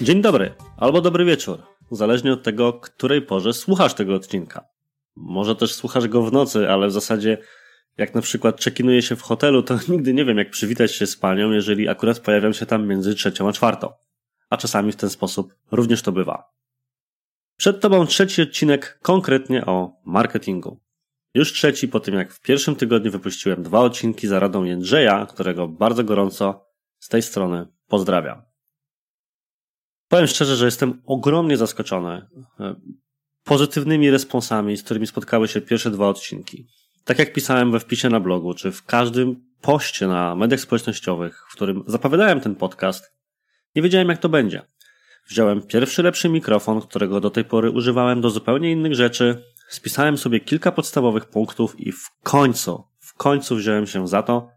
Dzień dobry, albo dobry wieczór, zależnie od tego, której porze słuchasz tego odcinka. Może też słuchasz go w nocy, ale w zasadzie jak na przykład czekinuję się w hotelu, to nigdy nie wiem jak przywitać się z panią, jeżeli akurat pojawiam się tam między trzecią a czwartą. A czasami w ten sposób również to bywa. Przed tobą trzeci odcinek konkretnie o marketingu. Już trzeci po tym jak w pierwszym tygodniu wypuściłem dwa odcinki za radą Jędrzeja, którego bardzo gorąco z tej strony pozdrawiam. Powiem szczerze, że jestem ogromnie zaskoczony e, pozytywnymi responsami, z którymi spotkały się pierwsze dwa odcinki. Tak jak pisałem we wpisie na blogu, czy w każdym poście na mediach społecznościowych, w którym zapowiadałem ten podcast, nie wiedziałem jak to będzie. Wziąłem pierwszy lepszy mikrofon, którego do tej pory używałem do zupełnie innych rzeczy, spisałem sobie kilka podstawowych punktów i w końcu, w końcu wziąłem się za to,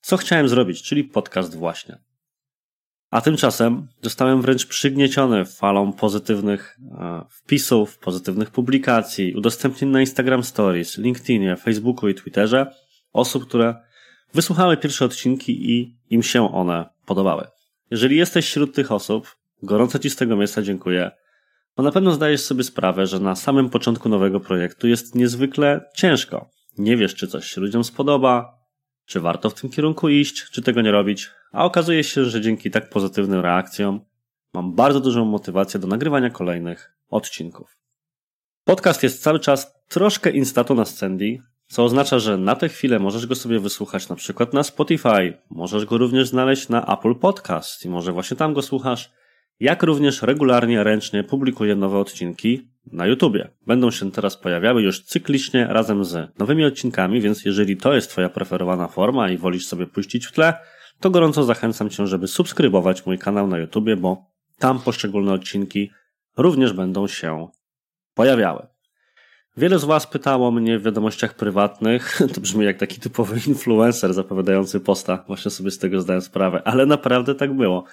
co chciałem zrobić, czyli podcast właśnie. A tymczasem zostałem wręcz przygnieciony falą pozytywnych e, wpisów, pozytywnych publikacji, udostępnień na Instagram Stories, LinkedInie, Facebooku i Twitterze osób, które wysłuchały pierwsze odcinki i im się one podobały. Jeżeli jesteś wśród tych osób, gorąco Ci z tego miejsca dziękuję, bo na pewno zdajesz sobie sprawę, że na samym początku nowego projektu jest niezwykle ciężko. Nie wiesz, czy coś się ludziom spodoba, czy warto w tym kierunku iść, czy tego nie robić, a okazuje się, że dzięki tak pozytywnym reakcjom mam bardzo dużą motywację do nagrywania kolejnych odcinków. Podcast jest cały czas troszkę instatu na Scendi, co oznacza, że na tę chwilę możesz go sobie wysłuchać na przykład na Spotify, możesz go również znaleźć na Apple Podcast i może właśnie tam go słuchasz, jak również regularnie, ręcznie publikuję nowe odcinki na YouTubie. Będą się teraz pojawiały już cyklicznie razem z nowymi odcinkami, więc jeżeli to jest Twoja preferowana forma i wolisz sobie puścić w tle, to gorąco zachęcam Cię, żeby subskrybować mój kanał na YouTubie, bo tam poszczególne odcinki również będą się pojawiały. Wiele z Was pytało mnie w wiadomościach prywatnych, to brzmi jak taki typowy influencer zapowiadający posta, właśnie sobie z tego zdałem sprawę, ale naprawdę tak było.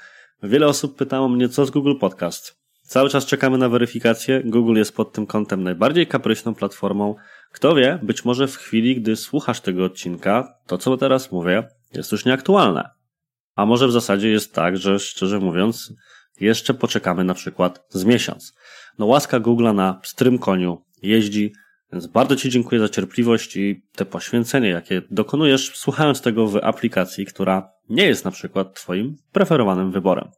Wiele osób pytało mnie, co z Google Podcast. Cały czas czekamy na weryfikację. Google jest pod tym kątem najbardziej kapryśną platformą. Kto wie, być może w chwili, gdy słuchasz tego odcinka, to co teraz mówię, jest już nieaktualne. A może w zasadzie jest tak, że szczerze mówiąc, jeszcze poczekamy na przykład z miesiąc. No łaska Google'a na pstrym koniu jeździ, więc bardzo Ci dziękuję za cierpliwość i te poświęcenie, jakie dokonujesz, słuchając tego w aplikacji, która nie jest na przykład Twoim preferowanym wyborem.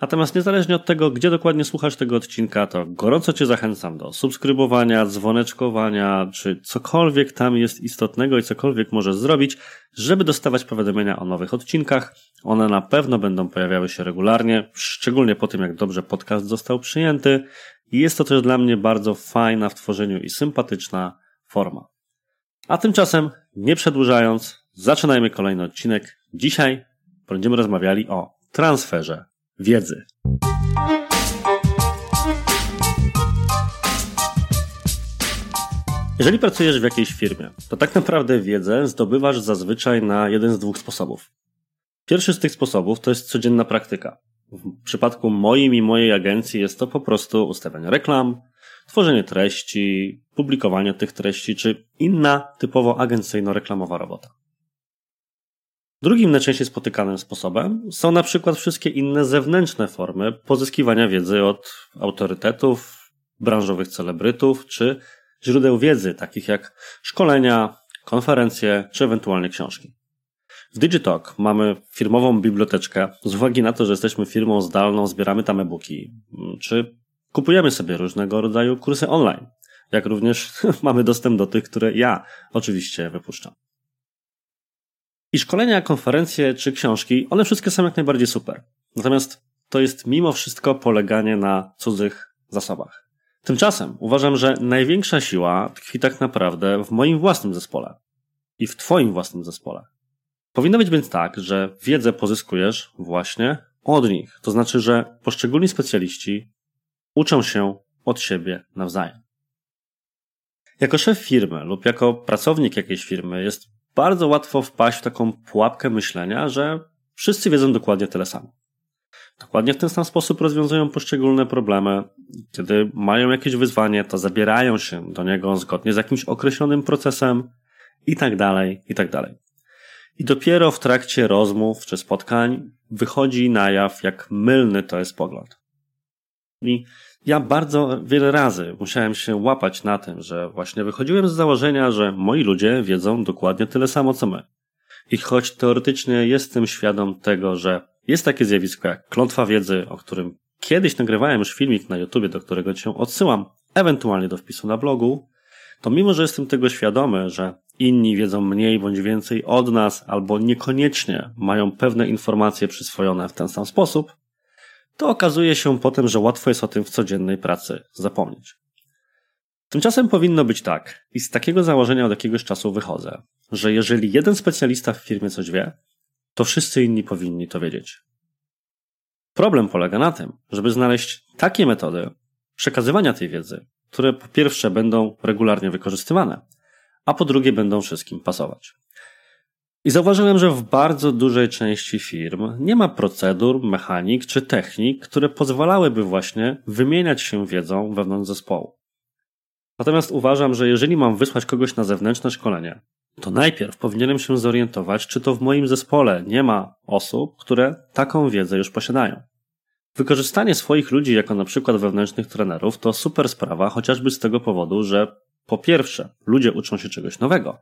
Natomiast niezależnie od tego, gdzie dokładnie słuchasz tego odcinka, to gorąco Cię zachęcam do subskrybowania, dzwoneczkowania, czy cokolwiek tam jest istotnego i cokolwiek możesz zrobić, żeby dostawać powiadomienia o nowych odcinkach. One na pewno będą pojawiały się regularnie, szczególnie po tym, jak dobrze podcast został przyjęty. Jest to też dla mnie bardzo fajna w tworzeniu i sympatyczna forma. A tymczasem, nie przedłużając, zaczynajmy kolejny odcinek. Dzisiaj będziemy rozmawiali o transferze wiedzy. Jeżeli pracujesz w jakiejś firmie, to tak naprawdę wiedzę zdobywasz zazwyczaj na jeden z dwóch sposobów. Pierwszy z tych sposobów to jest codzienna praktyka. W przypadku moim i mojej agencji jest to po prostu ustawianie reklam, tworzenie treści, publikowanie tych treści, czy inna typowo agencyjno-reklamowa robota. Drugim najczęściej spotykanym sposobem są na przykład wszystkie inne zewnętrzne formy pozyskiwania wiedzy od autorytetów, branżowych celebrytów czy źródeł wiedzy, takich jak szkolenia, konferencje czy ewentualnie książki. W Digitalk mamy firmową biblioteczkę z uwagi na to, że jesteśmy firmą zdalną, zbieramy tam e-booki, czy kupujemy sobie różnego rodzaju kursy online, jak również mamy dostęp do tych, które ja oczywiście wypuszczam. I szkolenia, konferencje czy książki, one wszystkie są jak najbardziej super. Natomiast to jest mimo wszystko poleganie na cudzych zasobach. Tymczasem uważam, że największa siła tkwi tak naprawdę w moim własnym zespole i w Twoim własnym zespole. Powinno być więc tak, że wiedzę pozyskujesz właśnie od nich. To znaczy, że poszczególni specjaliści uczą się od siebie nawzajem. Jako szef firmy lub jako pracownik jakiejś firmy jest bardzo łatwo wpaść w taką pułapkę myślenia, że wszyscy wiedzą dokładnie tyle samo. Dokładnie w ten sam sposób rozwiązują poszczególne problemy. Kiedy mają jakieś wyzwanie, to zabierają się do niego zgodnie z jakimś określonym procesem i tak dalej, i tak dalej. I dopiero w trakcie rozmów czy spotkań wychodzi na jaw, jak mylny to jest pogląd. I ja bardzo wiele razy musiałem się łapać na tym, że właśnie wychodziłem z założenia, że moi ludzie wiedzą dokładnie tyle samo co my. I choć teoretycznie jestem świadom tego, że jest takie zjawisko jak klątwa wiedzy, o którym kiedyś nagrywałem już filmik na YouTube, do którego cię odsyłam, ewentualnie do wpisu na blogu, to mimo, że jestem tego świadomy, że inni wiedzą mniej bądź więcej od nas, albo niekoniecznie mają pewne informacje przyswojone w ten sam sposób, to okazuje się potem, że łatwo jest o tym w codziennej pracy zapomnieć. Tymczasem powinno być tak, i z takiego założenia od jakiegoś czasu wychodzę, że jeżeli jeden specjalista w firmie coś wie, to wszyscy inni powinni to wiedzieć. Problem polega na tym, żeby znaleźć takie metody przekazywania tej wiedzy, które po pierwsze będą regularnie wykorzystywane, a po drugie będą wszystkim pasować. I zauważyłem, że w bardzo dużej części firm nie ma procedur, mechanik czy technik, które pozwalałyby właśnie wymieniać się wiedzą wewnątrz zespołu. Natomiast uważam, że jeżeli mam wysłać kogoś na zewnętrzne szkolenie, to najpierw powinienem się zorientować, czy to w moim zespole nie ma osób, które taką wiedzę już posiadają. Wykorzystanie swoich ludzi jako na przykład wewnętrznych trenerów to super sprawa, chociażby z tego powodu, że po pierwsze, ludzie uczą się czegoś nowego,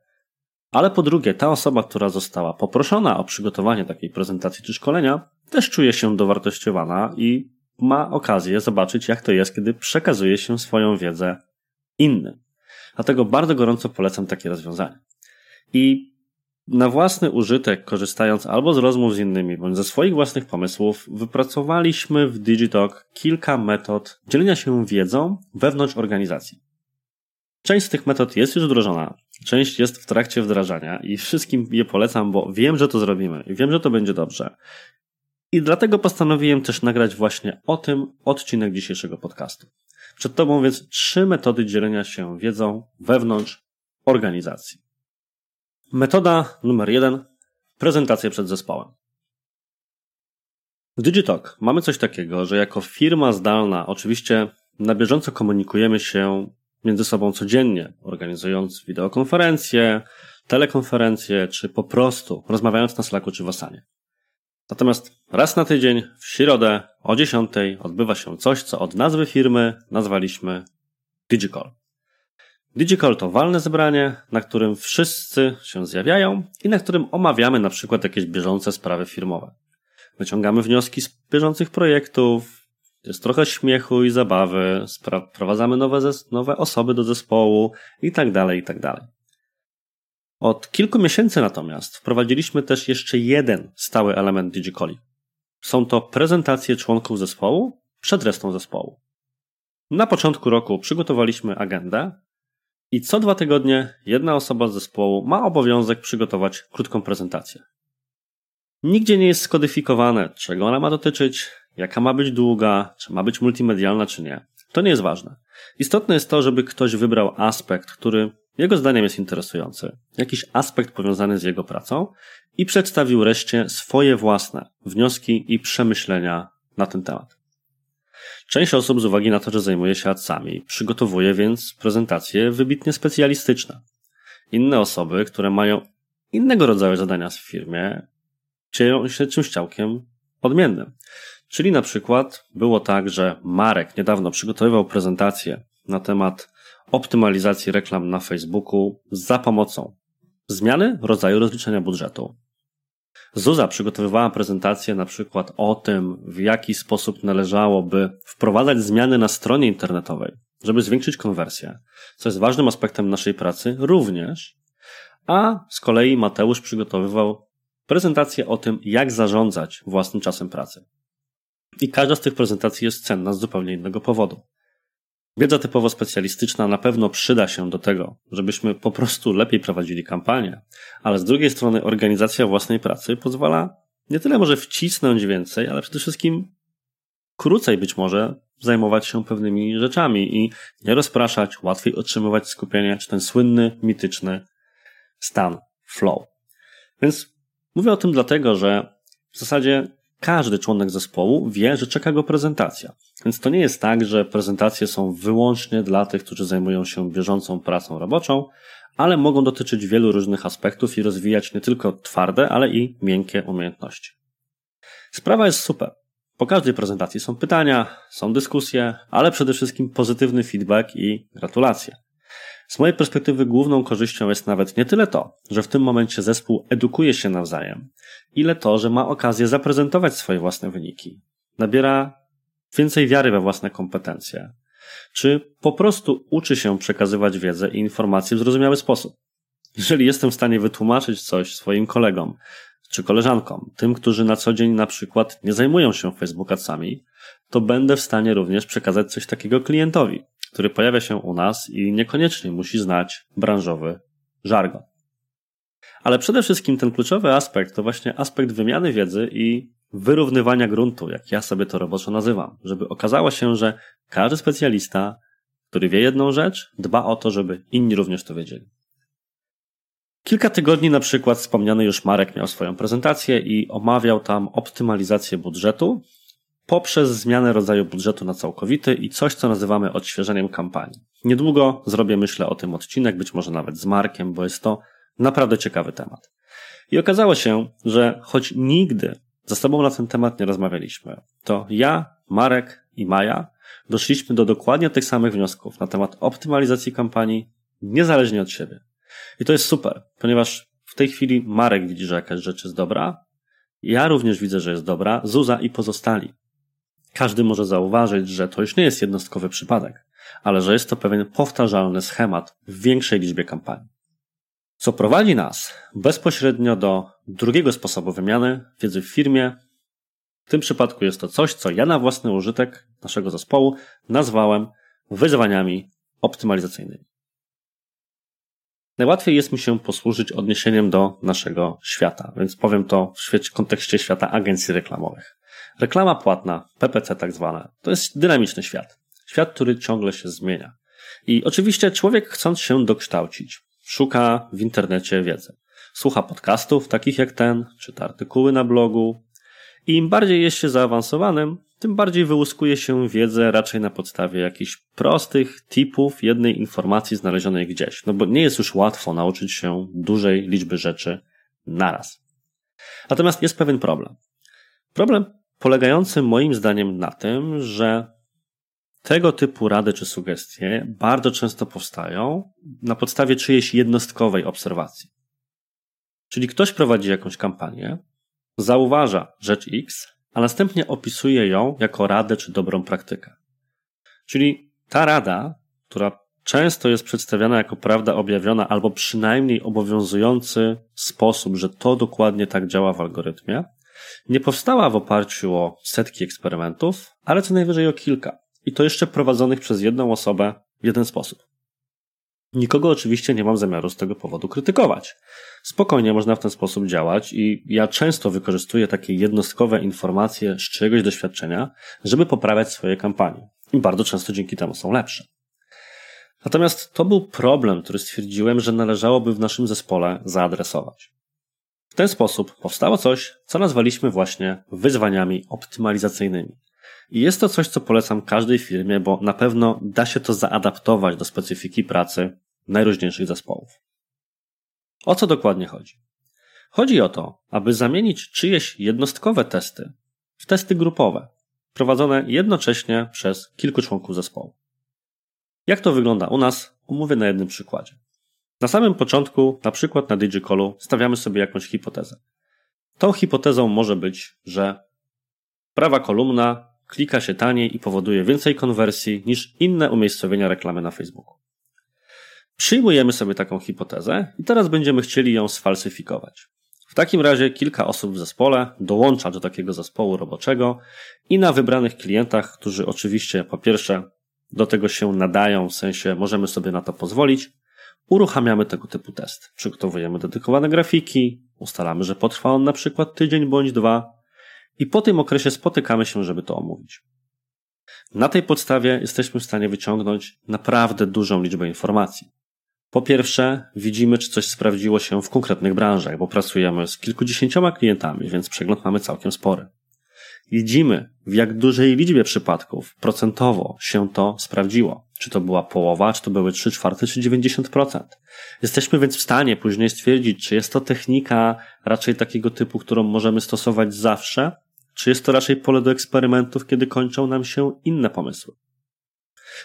ale po drugie, ta osoba, która została poproszona o przygotowanie takiej prezentacji czy szkolenia, też czuje się dowartościowana i ma okazję zobaczyć, jak to jest, kiedy przekazuje się swoją wiedzę innym. Dlatego bardzo gorąco polecam takie rozwiązanie. I na własny użytek, korzystając albo z rozmów z innymi, bądź ze swoich własnych pomysłów, wypracowaliśmy w Digitalk kilka metod dzielenia się wiedzą wewnątrz organizacji. Część z tych metod jest już wdrożona, część jest w trakcie wdrażania i wszystkim je polecam, bo wiem, że to zrobimy i wiem, że to będzie dobrze. I dlatego postanowiłem też nagrać właśnie o tym odcinek dzisiejszego podcastu. Przed Tobą więc trzy metody dzielenia się wiedzą wewnątrz organizacji. Metoda numer jeden. Prezentacja przed zespołem. W Digitalk mamy coś takiego, że jako firma zdalna oczywiście na bieżąco komunikujemy się między sobą codziennie, organizując wideokonferencje, telekonferencje, czy po prostu rozmawiając na Slacku czy w Asanie. Natomiast raz na tydzień, w środę o 10 odbywa się coś, co od nazwy firmy nazwaliśmy Digicall. Digicall to walne zebranie, na którym wszyscy się zjawiają i na którym omawiamy na przykład jakieś bieżące sprawy firmowe. Wyciągamy wnioski z bieżących projektów, jest trochę śmiechu i zabawy, wprowadzamy nowe, nowe osoby do zespołu i tak dalej, i tak dalej. Od kilku miesięcy natomiast wprowadziliśmy też jeszcze jeden stały element DigiColi. Są to prezentacje członków zespołu przed resztą zespołu. Na początku roku przygotowaliśmy agendę i co dwa tygodnie jedna osoba z zespołu ma obowiązek przygotować krótką prezentację. Nigdzie nie jest skodyfikowane, czego ona ma dotyczyć, jaka ma być długa, czy ma być multimedialna, czy nie. To nie jest ważne. Istotne jest to, żeby ktoś wybrał aspekt, który jego zdaniem jest interesujący, jakiś aspekt powiązany z jego pracą i przedstawił reszcie swoje własne wnioski i przemyślenia na ten temat. Część osób z uwagi na to, że zajmuje się adsami, przygotowuje więc prezentacje wybitnie specjalistyczne. Inne osoby, które mają innego rodzaju zadania w firmie, dzieją się czymś całkiem odmiennym. Czyli na przykład było tak, że Marek niedawno przygotowywał prezentację na temat optymalizacji reklam na Facebooku za pomocą zmiany rodzaju rozliczenia budżetu. Zuza przygotowywała prezentację na przykład o tym, w jaki sposób należałoby wprowadzać zmiany na stronie internetowej, żeby zwiększyć konwersję, co jest ważnym aspektem naszej pracy również. A z kolei Mateusz przygotowywał prezentację o tym, jak zarządzać własnym czasem pracy. I każda z tych prezentacji jest cenna z zupełnie innego powodu. Wiedza typowo specjalistyczna na pewno przyda się do tego, żebyśmy po prostu lepiej prowadzili kampanię, ale z drugiej strony organizacja własnej pracy pozwala nie tyle może wcisnąć więcej, ale przede wszystkim krócej być może zajmować się pewnymi rzeczami i nie rozpraszać, łatwiej otrzymywać skupienie, czy ten słynny, mityczny stan flow. Więc mówię o tym dlatego, że w zasadzie każdy członek zespołu wie, że czeka go prezentacja. Więc to nie jest tak, że prezentacje są wyłącznie dla tych, którzy zajmują się bieżącą pracą roboczą, ale mogą dotyczyć wielu różnych aspektów i rozwijać nie tylko twarde, ale i miękkie umiejętności. Sprawa jest super. Po każdej prezentacji są pytania, są dyskusje, ale przede wszystkim pozytywny feedback i gratulacje. Z mojej perspektywy główną korzyścią jest nawet nie tyle to, że w tym momencie zespół edukuje się nawzajem, ile to, że ma okazję zaprezentować swoje własne wyniki. Nabiera więcej wiary we własne kompetencje, czy po prostu uczy się przekazywać wiedzę i informacje w zrozumiały sposób. Jeżeli jestem w stanie wytłumaczyć coś swoim kolegom czy koleżankom, tym, którzy na co dzień na przykład nie zajmują się Facebook Adsami, to będę w stanie również przekazać coś takiego klientowi, który pojawia się u nas i niekoniecznie musi znać branżowy żargon. Ale przede wszystkim ten kluczowy aspekt to właśnie aspekt wymiany wiedzy i wyrównywania gruntu, jak ja sobie to roboczo nazywam, żeby okazało się, że każdy specjalista, który wie jedną rzecz, dba o to, żeby inni również to wiedzieli. Kilka tygodni na przykład wspomniany już Marek miał swoją prezentację i omawiał tam optymalizację budżetu poprzez zmianę rodzaju budżetu na całkowity i coś, co nazywamy odświeżeniem kampanii. Niedługo zrobię, myślę, o tym odcinek, być może nawet z Markiem, bo jest to naprawdę ciekawy temat. I okazało się, że choć nigdy ze sobą na ten temat nie rozmawialiśmy, to ja, Marek i Maja doszliśmy do dokładnie tych samych wniosków na temat optymalizacji kampanii, niezależnie od siebie. I to jest super, ponieważ w tej chwili Marek widzi, że jakaś rzecz jest dobra, ja również widzę, że jest dobra, Zuza i pozostali. Każdy może zauważyć, że to już nie jest jednostkowy przypadek, ale że jest to pewien powtarzalny schemat w większej liczbie kampanii. Co prowadzi nas bezpośrednio do drugiego sposobu wymiany wiedzy w firmie. W tym przypadku jest to coś, co ja na własny użytek naszego zespołu nazwałem wyzwaniami optymalizacyjnymi. Najłatwiej jest mi się posłużyć odniesieniem do naszego świata, więc powiem to w, w kontekście świata agencji reklamowych. Reklama płatna, PPC tak zwana, to jest dynamiczny świat. Świat, który ciągle się zmienia. I oczywiście człowiek chcąc się dokształcić, szuka w internecie wiedzy. Słucha podcastów takich jak ten, czyta artykuły na blogu. I im bardziej jest się zaawansowanym, tym bardziej wyłuskuje się wiedzę raczej na podstawie jakichś prostych tipów jednej informacji znalezionej gdzieś. No bo nie jest już łatwo nauczyć się dużej liczby rzeczy naraz. Natomiast jest pewien problem. Problem polegający moim zdaniem na tym, że tego typu rady czy sugestie bardzo często powstają na podstawie czyjejś jednostkowej obserwacji. Czyli ktoś prowadzi jakąś kampanię, zauważa rzecz X, a następnie opisuje ją jako radę czy dobrą praktykę. Czyli ta rada, która często jest przedstawiana jako prawda objawiona albo przynajmniej obowiązujący sposób, że to dokładnie tak działa w algorytmie, nie powstała w oparciu o setki eksperymentów, ale co najwyżej o kilka. I to jeszcze prowadzonych przez jedną osobę w jeden sposób. Nikogo oczywiście nie mam zamiaru z tego powodu krytykować. Spokojnie można w ten sposób działać i ja często wykorzystuję takie jednostkowe informacje z czyjegoś doświadczenia, żeby poprawiać swoje kampanie. I bardzo często dzięki temu są lepsze. Natomiast to był problem, który stwierdziłem, że należałoby w naszym zespole zaadresować. Ten sposób powstało coś, co nazwaliśmy właśnie wyzwaniami optymalizacyjnymi. I jest to coś, co polecam każdej firmie, bo na pewno da się to zaadaptować do specyfiki pracy najróżniejszych zespołów. O co dokładnie chodzi? Chodzi o to, aby zamienić czyjeś jednostkowe testy w testy grupowe, prowadzone jednocześnie przez kilku członków zespołu. Jak to wygląda u nas, omówię na jednym przykładzie. Na samym początku, na przykład na DigiCallu, stawiamy sobie jakąś hipotezę. Tą hipotezą może być, że prawa kolumna klika się taniej i powoduje więcej konwersji niż inne umiejscowienia reklamy na Facebooku. Przyjmujemy sobie taką hipotezę i teraz będziemy chcieli ją sfalsyfikować. W takim razie kilka osób w zespole dołącza do takiego zespołu roboczego i na wybranych klientach, którzy oczywiście po pierwsze do tego się nadają, w sensie możemy sobie na to pozwolić, uruchamiamy tego typu test. Przygotowujemy dedykowane grafiki, ustalamy, że potrwa on na przykład tydzień bądź dwa i po tym okresie spotykamy się, żeby to omówić. Na tej podstawie jesteśmy w stanie wyciągnąć naprawdę dużą liczbę informacji. Po pierwsze, widzimy, czy coś sprawdziło się w konkretnych branżach, bo pracujemy z kilkudziesięcioma klientami, więc przegląd mamy całkiem spory. Widzimy, w jak dużej liczbie przypadków procentowo się to sprawdziło. Czy to była połowa, czy to były 3 czwarte, czy 90%. Jesteśmy więc w stanie później stwierdzić, czy jest to technika raczej takiego typu, którą możemy stosować zawsze, czy jest to raczej pole do eksperymentów, kiedy kończą nam się inne pomysły.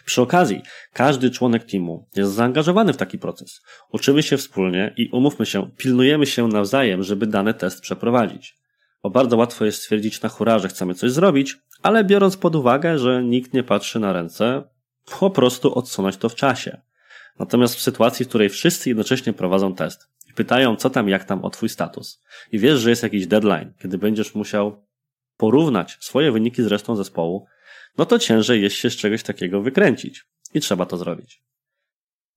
Przy okazji, każdy członek teamu jest zaangażowany w taki proces. Uczymy się wspólnie i umówmy się, pilnujemy się nawzajem, żeby dany test przeprowadzić. Bo bardzo łatwo jest stwierdzić na hura, że chcemy coś zrobić, ale biorąc pod uwagę, że nikt nie patrzy na ręce, po prostu odsunąć to w czasie. Natomiast w sytuacji, w której wszyscy jednocześnie prowadzą test i pytają, co tam, jak tam o twój status, i wiesz, że jest jakiś deadline, kiedy będziesz musiał porównać swoje wyniki z resztą zespołu, no to ciężej jest się z czegoś takiego wykręcić. I trzeba to zrobić.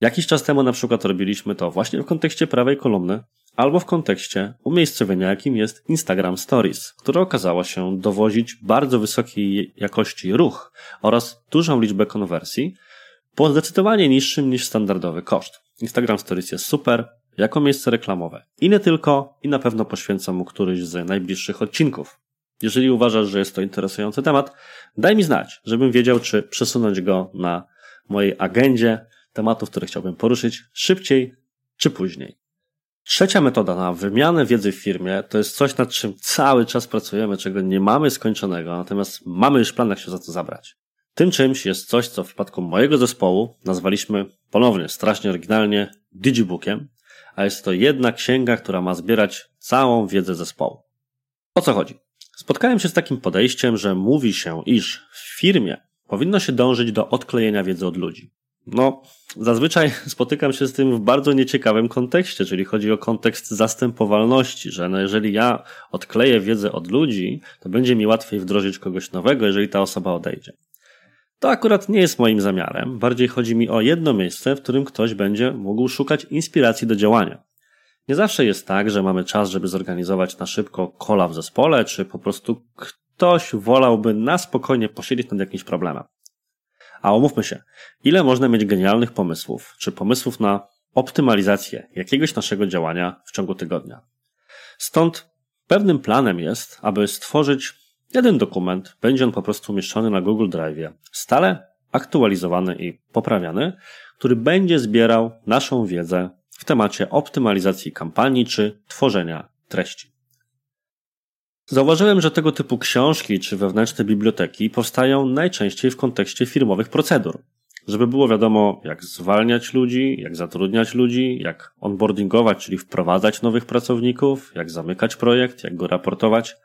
Jakiś czas temu na przykład robiliśmy to właśnie w kontekście prawej kolumny, albo w kontekście umiejscowienia, jakim jest Instagram Stories, które okazało się dowozić bardzo wysokiej jakości ruch oraz dużą liczbę konwersji po zdecydowanie niższym niż standardowy koszt. Instagram Stories jest super jako miejsce reklamowe. I nie tylko, i na pewno poświęcam mu któryś z najbliższych odcinków. Jeżeli uważasz, że jest to interesujący temat, daj mi znać, żebym wiedział, czy przesunąć go na mojej agendzie tematów, które chciałbym poruszyć szybciej czy później. Trzecia metoda na wymianę wiedzy w firmie to jest coś, nad czym cały czas pracujemy, czego nie mamy skończonego, natomiast mamy już plan, jak się za to zabrać. Tym czymś jest coś, co w przypadku mojego zespołu nazwaliśmy ponownie, strasznie oryginalnie, digibookiem, a jest to jedna księga, która ma zbierać całą wiedzę zespołu. O co chodzi? Spotkałem się z takim podejściem, że mówi się, iż w firmie powinno się dążyć do odklejenia wiedzy od ludzi. No, zazwyczaj spotykam się z tym w bardzo nieciekawym kontekście, czyli chodzi o kontekst zastępowalności, że no jeżeli ja odkleję wiedzę od ludzi, to będzie mi łatwiej wdrożyć kogoś nowego, jeżeli ta osoba odejdzie. To akurat nie jest moim zamiarem, bardziej chodzi mi o jedno miejsce, w którym ktoś będzie mógł szukać inspiracji do działania. Nie zawsze jest tak, że mamy czas, żeby zorganizować na szybko kola w zespole, czy po prostu ktoś wolałby na spokojnie posiedzieć nad jakimś problemem. A omówmy się, ile można mieć genialnych pomysłów, czy pomysłów na optymalizację jakiegoś naszego działania w ciągu tygodnia. Stąd pewnym planem jest, aby stworzyć jeden dokument, będzie on po prostu umieszczony na Google Drive, stale aktualizowany i poprawiany, który będzie zbierał naszą wiedzę w temacie optymalizacji kampanii czy tworzenia treści. Zauważyłem, że tego typu książki czy wewnętrzne biblioteki powstają najczęściej w kontekście firmowych procedur. Żeby było wiadomo, jak zwalniać ludzi, jak zatrudniać ludzi, jak onboardingować, czyli wprowadzać nowych pracowników, jak zamykać projekt, jak go raportować.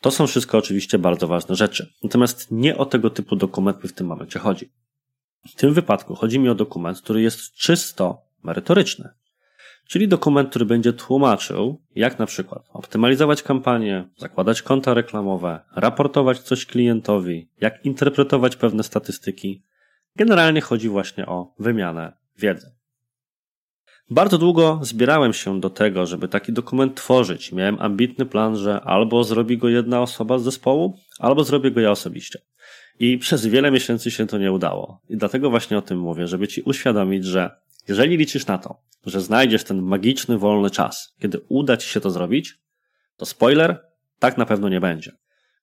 To są wszystko oczywiście bardzo ważne rzeczy. Natomiast nie o tego typu dokument mi w tym momencie chodzi. W tym wypadku chodzi mi o dokument, który jest czysto merytoryczny czyli dokument, który będzie tłumaczył, jak na przykład optymalizować kampanię, zakładać konta reklamowe, raportować coś klientowi, jak interpretować pewne statystyki. Generalnie chodzi właśnie o wymianę wiedzy. Bardzo długo zbierałem się do tego, żeby taki dokument tworzyć. Miałem ambitny plan, że albo zrobi go jedna osoba z zespołu, albo zrobię go ja osobiście. I przez wiele miesięcy się to nie udało. I dlatego właśnie o tym mówię, żeby ci uświadomić, że jeżeli liczysz na to, że znajdziesz ten magiczny, wolny czas, kiedy uda ci się to zrobić, to spoiler, tak na pewno nie będzie.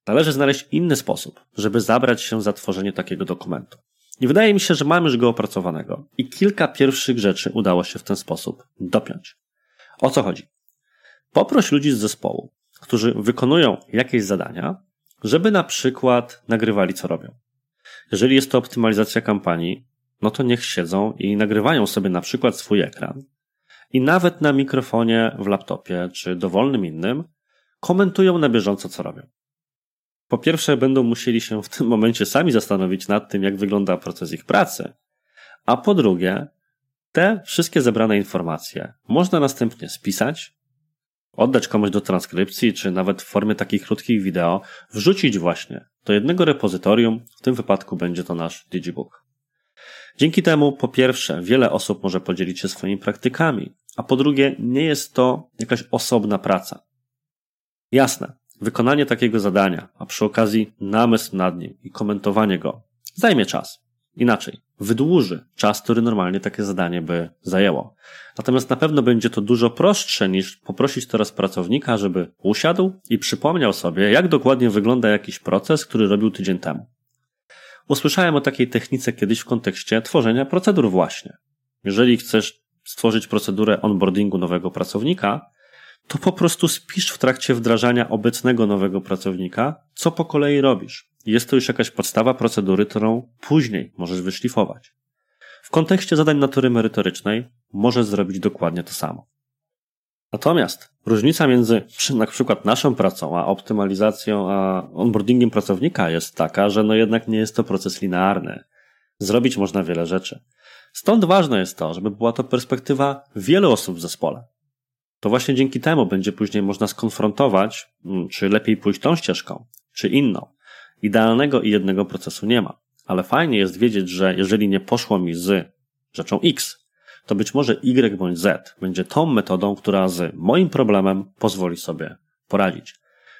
Należy znaleźć inny sposób, żeby zabrać się za tworzenie takiego dokumentu. I wydaje mi się, że mamy już go opracowanego. I kilka pierwszych rzeczy udało się w ten sposób dopiąć. O co chodzi? Poproś ludzi z zespołu, którzy wykonują jakieś zadania, żeby na przykład nagrywali, co robią. Jeżeli jest to optymalizacja kampanii, no to niech siedzą i nagrywają sobie na przykład swój ekran i nawet na mikrofonie w laptopie czy dowolnym innym komentują na bieżąco, co robią. Po pierwsze, będą musieli się w tym momencie sami zastanowić nad tym, jak wygląda proces ich pracy, a po drugie, te wszystkie zebrane informacje można następnie spisać, oddać komuś do transkrypcji, czy nawet w formie takich krótkich wideo, wrzucić właśnie do jednego repozytorium, w tym wypadku będzie to nasz Digibook. Dzięki temu, po pierwsze, wiele osób może podzielić się swoimi praktykami, a po drugie, nie jest to jakaś osobna praca. Jasne, wykonanie takiego zadania, a przy okazji namysł nad nim i komentowanie go zajmie czas. Inaczej, wydłuży czas, który normalnie takie zadanie by zajęło. Natomiast na pewno będzie to dużo prostsze niż poprosić teraz pracownika, żeby usiadł i przypomniał sobie, jak dokładnie wygląda jakiś proces, który robił tydzień temu. Usłyszałem o takiej technice kiedyś w kontekście tworzenia procedur właśnie. Jeżeli chcesz stworzyć procedurę onboardingu nowego pracownika, to po prostu spisz w trakcie wdrażania obecnego nowego pracownika, co po kolei robisz. Jest to już jakaś podstawa procedury, którą później możesz wyszlifować. W kontekście zadań natury merytorycznej możesz zrobić dokładnie to samo. Natomiast różnica między na przykład naszą pracą, a optymalizacją, a onboardingiem pracownika jest taka, że no jednak nie jest to proces linearny. Zrobić można wiele rzeczy. Stąd ważne jest to, żeby była to perspektywa wielu osób w zespole. To właśnie dzięki temu będzie później można skonfrontować, mm, czy lepiej pójść tą ścieżką, czy inną. Idealnego i jednego procesu nie ma, ale fajnie jest wiedzieć, że jeżeli nie poszło mi z rzeczą X, to być może Y bądź Z będzie tą metodą, która z moim problemem pozwoli sobie poradzić.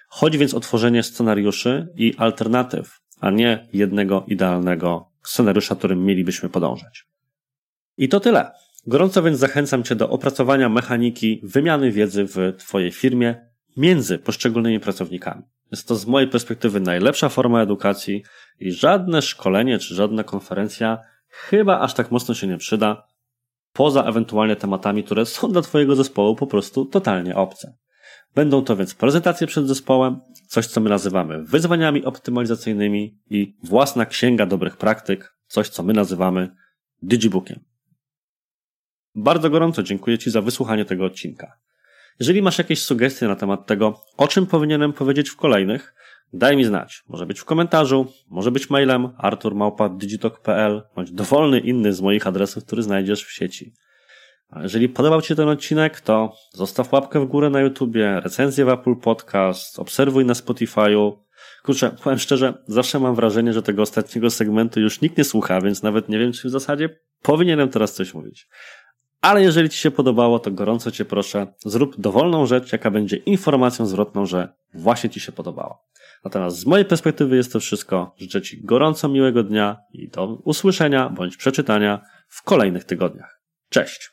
Chodzi więc o tworzenie scenariuszy i alternatyw, a nie jednego idealnego scenariusza, którym mielibyśmy podążać. I to tyle. Gorąco więc zachęcam Cię do opracowania mechaniki wymiany wiedzy w Twojej firmie między poszczególnymi pracownikami. Jest to z mojej perspektywy najlepsza forma edukacji i żadne szkolenie czy żadna konferencja chyba aż tak mocno się nie przyda, poza ewentualnie tematami, które są dla Twojego zespołu po prostu totalnie obce. Będą to więc prezentacje przed zespołem, coś co my nazywamy wyzwaniami optymalizacyjnymi i własna księga dobrych praktyk, coś co my nazywamy digibookiem. Bardzo gorąco dziękuję Ci za wysłuchanie tego odcinka. Jeżeli masz jakieś sugestie na temat tego, o czym powinienem powiedzieć w kolejnych, daj mi znać. Może być w komentarzu, może być mailem arturmałpa.digitalk.pl bądź dowolny inny z moich adresów, który znajdziesz w sieci. A jeżeli podobał Ci się ten odcinek, to zostaw łapkę w górę na YouTubie, recenzję w Apple Podcast, obserwuj na Spotify'u. Kurczę, powiem szczerze, zawsze mam wrażenie, że tego ostatniego segmentu już nikt nie słucha, więc nawet nie wiem, czy w zasadzie powinienem teraz coś mówić. Ale jeżeli Ci się podobało, to gorąco Cię proszę, zrób dowolną rzecz, jaka będzie informacją zwrotną, że właśnie Ci się podobało. Natomiast z mojej perspektywy jest to wszystko. Życzę Ci gorąco miłego dnia i do usłyszenia bądź przeczytania w kolejnych tygodniach. Cześć!